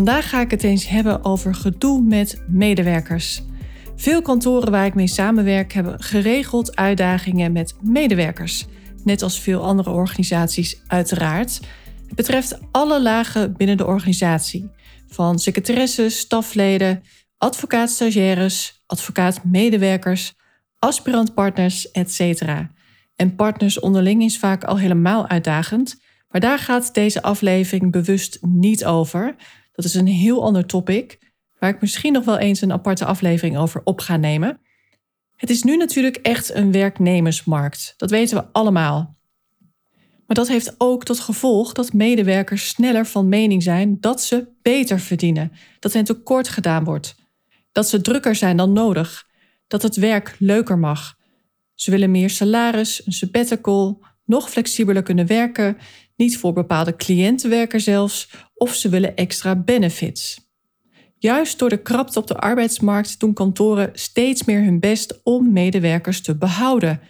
Vandaag ga ik het eens hebben over gedoe met medewerkers. Veel kantoren waar ik mee samenwerk hebben geregeld uitdagingen met medewerkers. Net als veel andere organisaties, uiteraard. Het betreft alle lagen binnen de organisatie: van secretaresses, stafleden, advocaat-stagiaires, advocaat-medewerkers, aspirantpartners, etc. En partners onderling is vaak al helemaal uitdagend, maar daar gaat deze aflevering bewust niet over. Dat is een heel ander topic, waar ik misschien nog wel eens een aparte aflevering over op ga nemen. Het is nu natuurlijk echt een werknemersmarkt. Dat weten we allemaal. Maar dat heeft ook tot gevolg dat medewerkers sneller van mening zijn dat ze beter verdienen, dat hen tekort gedaan wordt, dat ze drukker zijn dan nodig, dat het werk leuker mag. Ze willen meer salaris, een sabbatical, nog flexibeler kunnen werken, niet voor bepaalde cliënten werken zelfs, of ze willen extra benefits. Juist door de krapte op de arbeidsmarkt doen kantoren steeds meer hun best om medewerkers te behouden.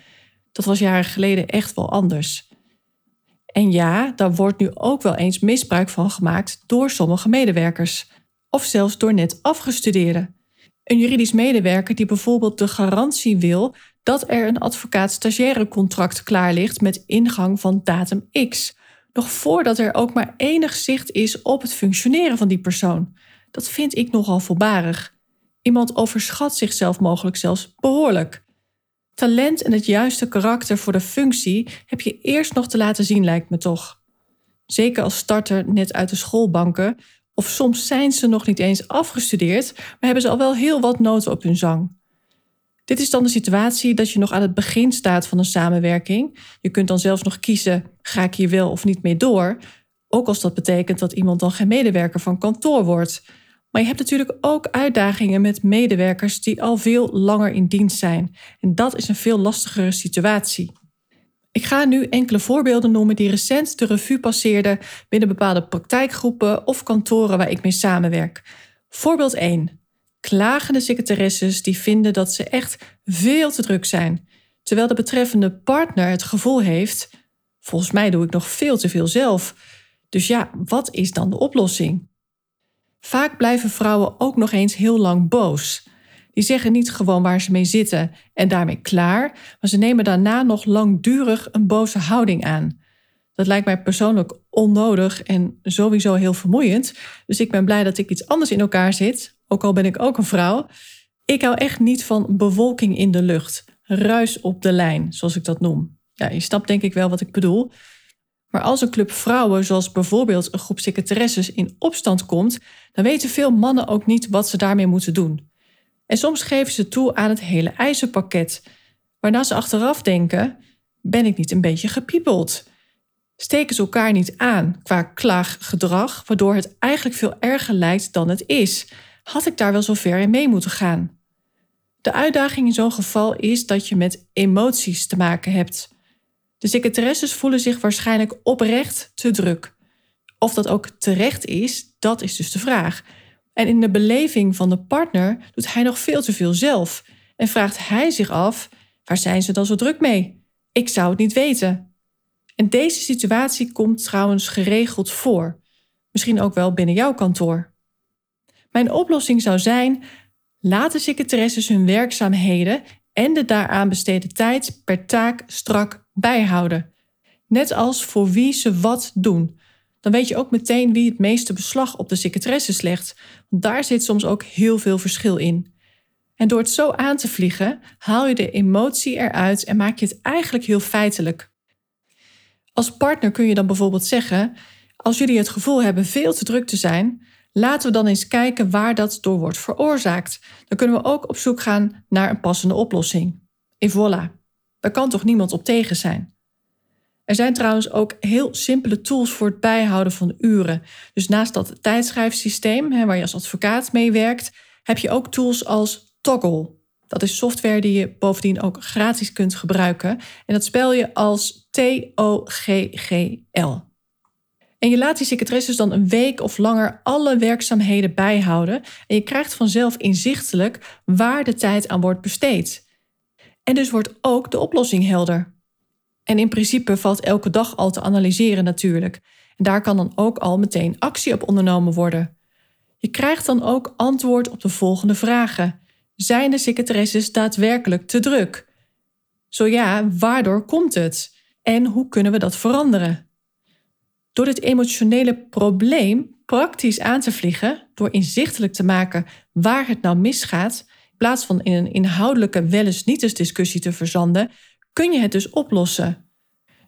Dat was jaren geleden echt wel anders. En ja, daar wordt nu ook wel eens misbruik van gemaakt door sommige medewerkers, of zelfs door net afgestudeerden. Een juridisch medewerker die bijvoorbeeld de garantie wil dat er een advocaat-stagiaire contract klaar ligt met ingang van datum X, nog voordat er ook maar enig zicht is op het functioneren van die persoon. Dat vind ik nogal voorbarig. Iemand overschat zichzelf mogelijk zelfs behoorlijk. Talent en het juiste karakter voor de functie heb je eerst nog te laten zien, lijkt me toch. Zeker als starter net uit de schoolbanken, of soms zijn ze nog niet eens afgestudeerd, maar hebben ze al wel heel wat noten op hun zang. Dit is dan de situatie dat je nog aan het begin staat van een samenwerking. Je kunt dan zelfs nog kiezen: ga ik hier wel of niet mee door? Ook als dat betekent dat iemand dan geen medewerker van kantoor wordt. Maar je hebt natuurlijk ook uitdagingen met medewerkers die al veel langer in dienst zijn. En dat is een veel lastigere situatie. Ik ga nu enkele voorbeelden noemen die recent de revue passeerden binnen bepaalde praktijkgroepen of kantoren waar ik mee samenwerk. Voorbeeld 1 klagende secretaresses die vinden dat ze echt veel te druk zijn, terwijl de betreffende partner het gevoel heeft: volgens mij doe ik nog veel te veel zelf. Dus ja, wat is dan de oplossing? Vaak blijven vrouwen ook nog eens heel lang boos. Die zeggen niet gewoon waar ze mee zitten en daarmee klaar, maar ze nemen daarna nog langdurig een boze houding aan. Dat lijkt mij persoonlijk onnodig en sowieso heel vermoeiend. Dus ik ben blij dat ik iets anders in elkaar zit, ook al ben ik ook een vrouw. Ik hou echt niet van bewolking in de lucht, ruis op de lijn, zoals ik dat noem. Ja, je snapt denk ik wel wat ik bedoel. Maar als een club vrouwen, zoals bijvoorbeeld een groep secretaresses, in opstand komt, dan weten veel mannen ook niet wat ze daarmee moeten doen. En soms geven ze toe aan het hele eisenpakket, waarna ze achteraf denken: ben ik niet een beetje gepiepeld? Steken ze elkaar niet aan qua klaaggedrag, waardoor het eigenlijk veel erger lijkt dan het is? Had ik daar wel zo ver in mee moeten gaan? De uitdaging in zo'n geval is dat je met emoties te maken hebt. De secretaresses voelen zich waarschijnlijk oprecht te druk. Of dat ook terecht is, dat is dus de vraag. En in de beleving van de partner doet hij nog veel te veel zelf en vraagt hij zich af: waar zijn ze dan zo druk mee? Ik zou het niet weten. En deze situatie komt trouwens geregeld voor. Misschien ook wel binnen jouw kantoor. Mijn oplossing zou zijn: laat de secretaresses hun werkzaamheden en de daaraan besteden tijd per taak strak bijhouden. Net als voor wie ze wat doen. Dan weet je ook meteen wie het meeste beslag op de secretaresses legt, want daar zit soms ook heel veel verschil in. En door het zo aan te vliegen, haal je de emotie eruit en maak je het eigenlijk heel feitelijk. Als partner kun je dan bijvoorbeeld zeggen: Als jullie het gevoel hebben veel te druk te zijn, Laten we dan eens kijken waar dat door wordt veroorzaakt. Dan kunnen we ook op zoek gaan naar een passende oplossing. En voilà, daar kan toch niemand op tegen zijn. Er zijn trouwens ook heel simpele tools voor het bijhouden van uren. Dus naast dat tijdschrijfsysteem, waar je als advocaat mee werkt, heb je ook tools als Toggle. Dat is software die je bovendien ook gratis kunt gebruiken. En dat spel je als T-O-G-G-L. En je laat die secretaresses dan een week of langer alle werkzaamheden bijhouden. En je krijgt vanzelf inzichtelijk waar de tijd aan wordt besteed. En dus wordt ook de oplossing helder. En in principe valt elke dag al te analyseren natuurlijk. En daar kan dan ook al meteen actie op ondernomen worden. Je krijgt dan ook antwoord op de volgende vragen. Zijn de secretaresses daadwerkelijk te druk? Zo ja, waardoor komt het? En hoe kunnen we dat veranderen? Door dit emotionele probleem praktisch aan te vliegen, door inzichtelijk te maken waar het nou misgaat, in plaats van in een inhoudelijke wel eens niet eens discussie te verzanden, kun je het dus oplossen.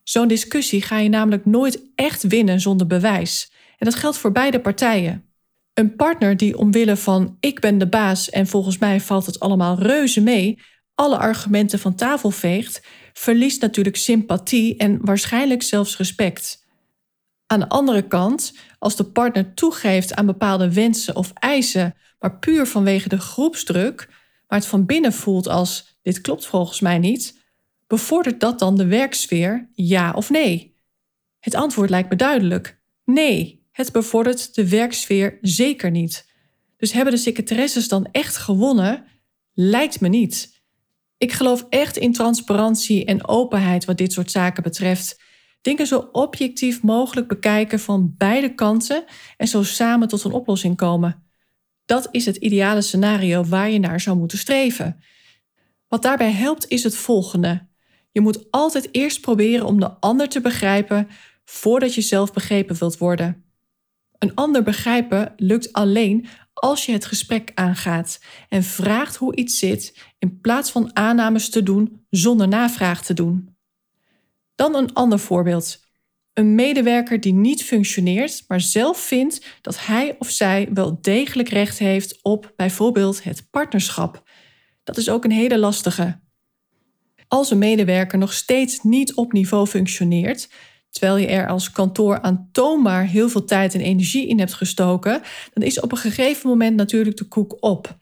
Zo'n discussie ga je namelijk nooit echt winnen zonder bewijs. En dat geldt voor beide partijen. Een partner die omwille van ik ben de baas en volgens mij valt het allemaal reuze mee, alle argumenten van tafel veegt, verliest natuurlijk sympathie en waarschijnlijk zelfs respect. Aan de andere kant, als de partner toegeeft aan bepaalde wensen of eisen, maar puur vanwege de groepsdruk, maar het van binnen voelt als dit klopt volgens mij niet, bevordert dat dan de werksfeer, ja of nee? Het antwoord lijkt me duidelijk: nee. Het bevordert de werksfeer zeker niet. Dus hebben de secretaresses dan echt gewonnen? Lijkt me niet. Ik geloof echt in transparantie en openheid wat dit soort zaken betreft. Dingen zo objectief mogelijk bekijken van beide kanten en zo samen tot een oplossing komen. Dat is het ideale scenario waar je naar zou moeten streven. Wat daarbij helpt is het volgende. Je moet altijd eerst proberen om de ander te begrijpen voordat je zelf begrepen wilt worden. Een ander begrijpen lukt alleen als je het gesprek aangaat en vraagt hoe iets zit in plaats van aannames te doen zonder navraag te doen. Dan een ander voorbeeld. Een medewerker die niet functioneert, maar zelf vindt dat hij of zij wel degelijk recht heeft op bijvoorbeeld het partnerschap. Dat is ook een hele lastige. Als een medewerker nog steeds niet op niveau functioneert, terwijl je er als kantoor aantoonbaar heel veel tijd en energie in hebt gestoken, dan is op een gegeven moment natuurlijk de koek op.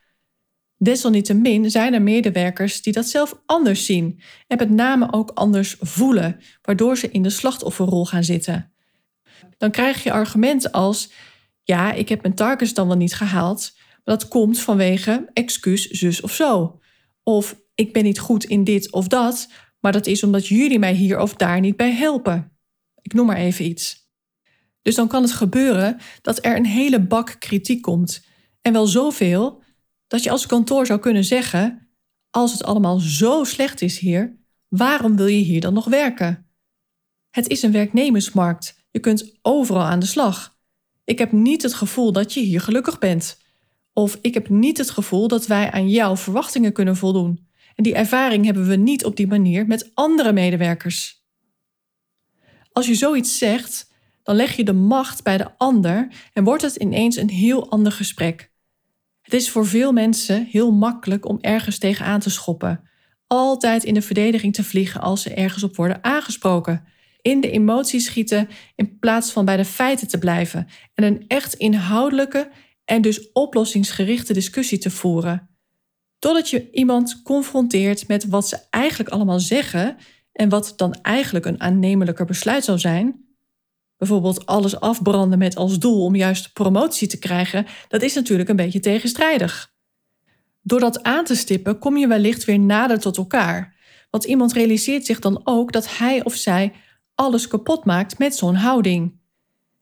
Desalniettemin zijn er medewerkers die dat zelf anders zien en met name ook anders voelen, waardoor ze in de slachtofferrol gaan zitten. Dan krijg je argumenten als: ja, ik heb mijn targets dan wel niet gehaald, maar dat komt vanwege excuus zus of zo. Of ik ben niet goed in dit of dat, maar dat is omdat jullie mij hier of daar niet bij helpen. Ik noem maar even iets. Dus dan kan het gebeuren dat er een hele bak kritiek komt. En wel zoveel dat je als kantoor zou kunnen zeggen: Als het allemaal zo slecht is hier, waarom wil je hier dan nog werken? Het is een werknemersmarkt. Je kunt overal aan de slag. Ik heb niet het gevoel dat je hier gelukkig bent. Of ik heb niet het gevoel dat wij aan jouw verwachtingen kunnen voldoen. En die ervaring hebben we niet op die manier met andere medewerkers. Als je zoiets zegt, dan leg je de macht bij de ander en wordt het ineens een heel ander gesprek. Het is voor veel mensen heel makkelijk om ergens tegenaan te schoppen. Altijd in de verdediging te vliegen als ze ergens op worden aangesproken. In de emoties schieten in plaats van bij de feiten te blijven. En een echt inhoudelijke en dus oplossingsgerichte discussie te voeren. Totdat je iemand confronteert met wat ze eigenlijk allemaal zeggen en wat dan eigenlijk een aannemelijker besluit zou zijn, bijvoorbeeld alles afbranden met als doel om juist promotie te krijgen, dat is natuurlijk een beetje tegenstrijdig. Door dat aan te stippen kom je wellicht weer nader tot elkaar, want iemand realiseert zich dan ook dat hij of zij alles kapot maakt met zo'n houding.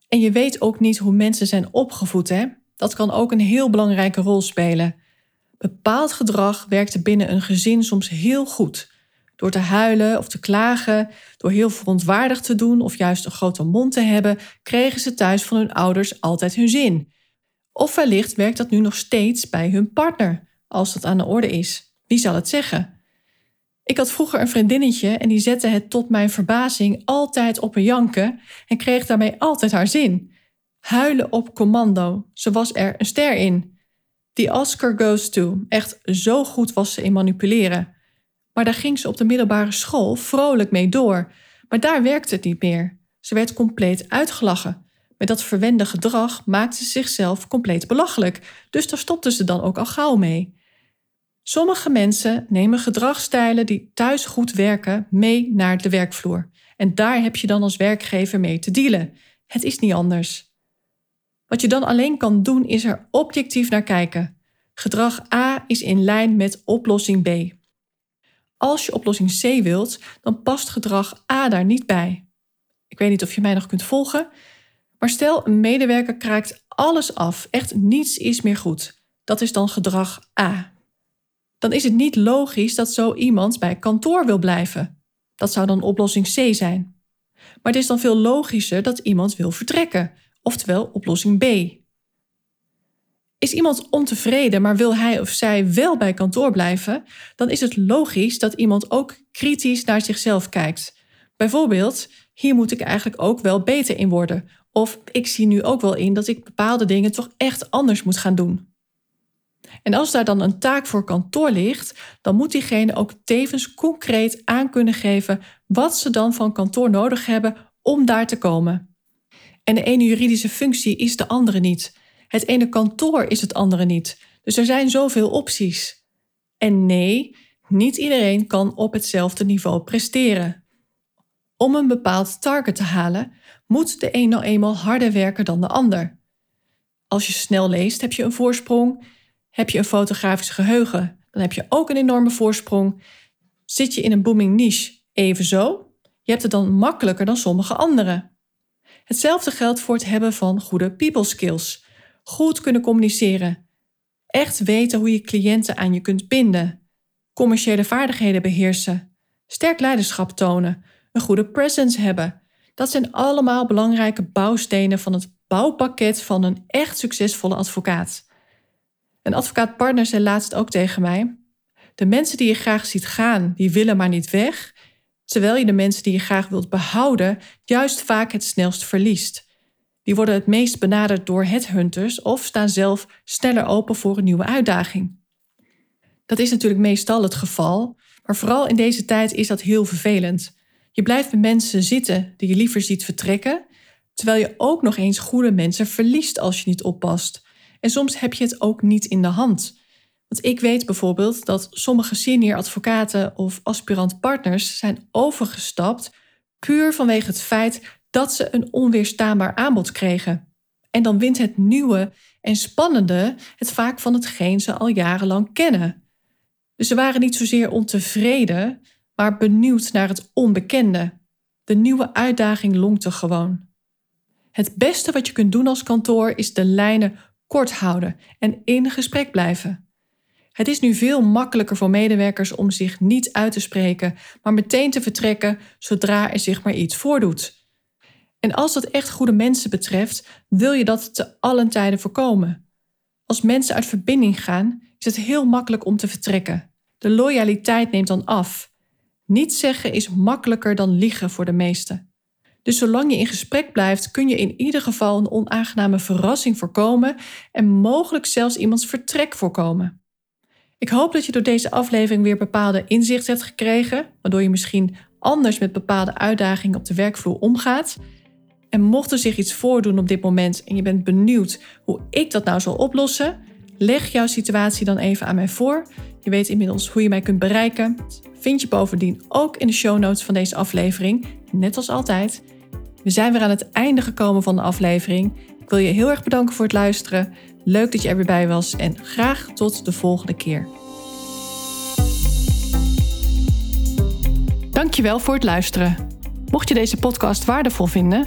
En je weet ook niet hoe mensen zijn opgevoed, hè? Dat kan ook een heel belangrijke rol spelen. Bepaald gedrag werkte binnen een gezin soms heel goed. Door te huilen of te klagen, door heel verontwaardigd te doen of juist een grote mond te hebben, kregen ze thuis van hun ouders altijd hun zin. Of wellicht werkt dat nu nog steeds bij hun partner, als dat aan de orde is. Wie zal het zeggen? Ik had vroeger een vriendinnetje en die zette het tot mijn verbazing altijd op een janken en kreeg daarmee altijd haar zin. Huilen op commando, ze was er een ster in. Die Oscar goes to, echt zo goed was ze in manipuleren. Maar daar ging ze op de middelbare school vrolijk mee door. Maar daar werkte het niet meer. Ze werd compleet uitgelachen. Met dat verwende gedrag maakte ze zichzelf compleet belachelijk, dus daar stopte ze dan ook al gauw mee. Sommige mensen nemen gedragsstijlen die thuis goed werken mee naar de werkvloer. En daar heb je dan als werkgever mee te dealen. Het is niet anders. Wat je dan alleen kan doen is er objectief naar kijken. Gedrag A is in lijn met oplossing B. Als je oplossing C wilt, dan past gedrag A daar niet bij. Ik weet niet of je mij nog kunt volgen, maar stel een medewerker kraakt alles af, echt niets is meer goed. Dat is dan gedrag A. Dan is het niet logisch dat zo iemand bij kantoor wil blijven. Dat zou dan oplossing C zijn. Maar het is dan veel logischer dat iemand wil vertrekken, oftewel oplossing B. Is iemand ontevreden, maar wil hij of zij wel bij kantoor blijven, dan is het logisch dat iemand ook kritisch naar zichzelf kijkt. Bijvoorbeeld, hier moet ik eigenlijk ook wel beter in worden. Of ik zie nu ook wel in dat ik bepaalde dingen toch echt anders moet gaan doen. En als daar dan een taak voor kantoor ligt, dan moet diegene ook tevens concreet aan kunnen geven wat ze dan van kantoor nodig hebben om daar te komen. En de ene juridische functie is de andere niet. Het ene kantoor is het andere niet. Dus er zijn zoveel opties. En nee, niet iedereen kan op hetzelfde niveau presteren. Om een bepaald target te halen, moet de een nou eenmaal harder werken dan de ander. Als je snel leest, heb je een voorsprong. Heb je een fotografisch geheugen, dan heb je ook een enorme voorsprong. Zit je in een booming niche, evenzo. Je hebt het dan makkelijker dan sommige anderen. Hetzelfde geldt voor het hebben van goede people skills goed kunnen communiceren, echt weten hoe je cliënten aan je kunt binden, commerciële vaardigheden beheersen, sterk leiderschap tonen, een goede presence hebben. Dat zijn allemaal belangrijke bouwstenen van het bouwpakket van een echt succesvolle advocaat. Een advocaatpartner zei laatst ook tegen mij: De mensen die je graag ziet gaan, die willen maar niet weg, terwijl je de mensen die je graag wilt behouden, juist vaak het snelst verliest. Die worden het meest benaderd door headhunters of staan zelf sneller open voor een nieuwe uitdaging. Dat is natuurlijk meestal het geval, maar vooral in deze tijd is dat heel vervelend. Je blijft met mensen zitten die je liever ziet vertrekken, terwijl je ook nog eens goede mensen verliest als je niet oppast. En soms heb je het ook niet in de hand. Want ik weet bijvoorbeeld dat sommige senior advocaten of aspirant partners zijn overgestapt puur vanwege het feit dat ze een onweerstaanbaar aanbod kregen. En dan wint het nieuwe en spannende het vaak van hetgeen ze al jarenlang kennen. Dus ze waren niet zozeer ontevreden, maar benieuwd naar het onbekende. De nieuwe uitdaging lonkte gewoon. Het beste wat je kunt doen als kantoor is de lijnen kort houden en in gesprek blijven. Het is nu veel makkelijker voor medewerkers om zich niet uit te spreken, maar meteen te vertrekken zodra er zich maar iets voordoet. En als dat echt goede mensen betreft, wil je dat te allen tijden voorkomen. Als mensen uit verbinding gaan, is het heel makkelijk om te vertrekken. De loyaliteit neemt dan af. Niet zeggen is makkelijker dan liegen voor de meesten. Dus zolang je in gesprek blijft, kun je in ieder geval een onaangename verrassing voorkomen en mogelijk zelfs iemands vertrek voorkomen. Ik hoop dat je door deze aflevering weer bepaalde inzichten hebt gekregen, waardoor je misschien anders met bepaalde uitdagingen op de werkvloer omgaat. En mocht er zich iets voordoen op dit moment en je bent benieuwd hoe ik dat nou zal oplossen, leg jouw situatie dan even aan mij voor. Je weet inmiddels hoe je mij kunt bereiken. Vind je bovendien ook in de show notes van deze aflevering, net als altijd. We zijn weer aan het einde gekomen van de aflevering. Ik wil je heel erg bedanken voor het luisteren. Leuk dat je er weer bij was en graag tot de volgende keer. Dankjewel voor het luisteren. Mocht je deze podcast waardevol vinden,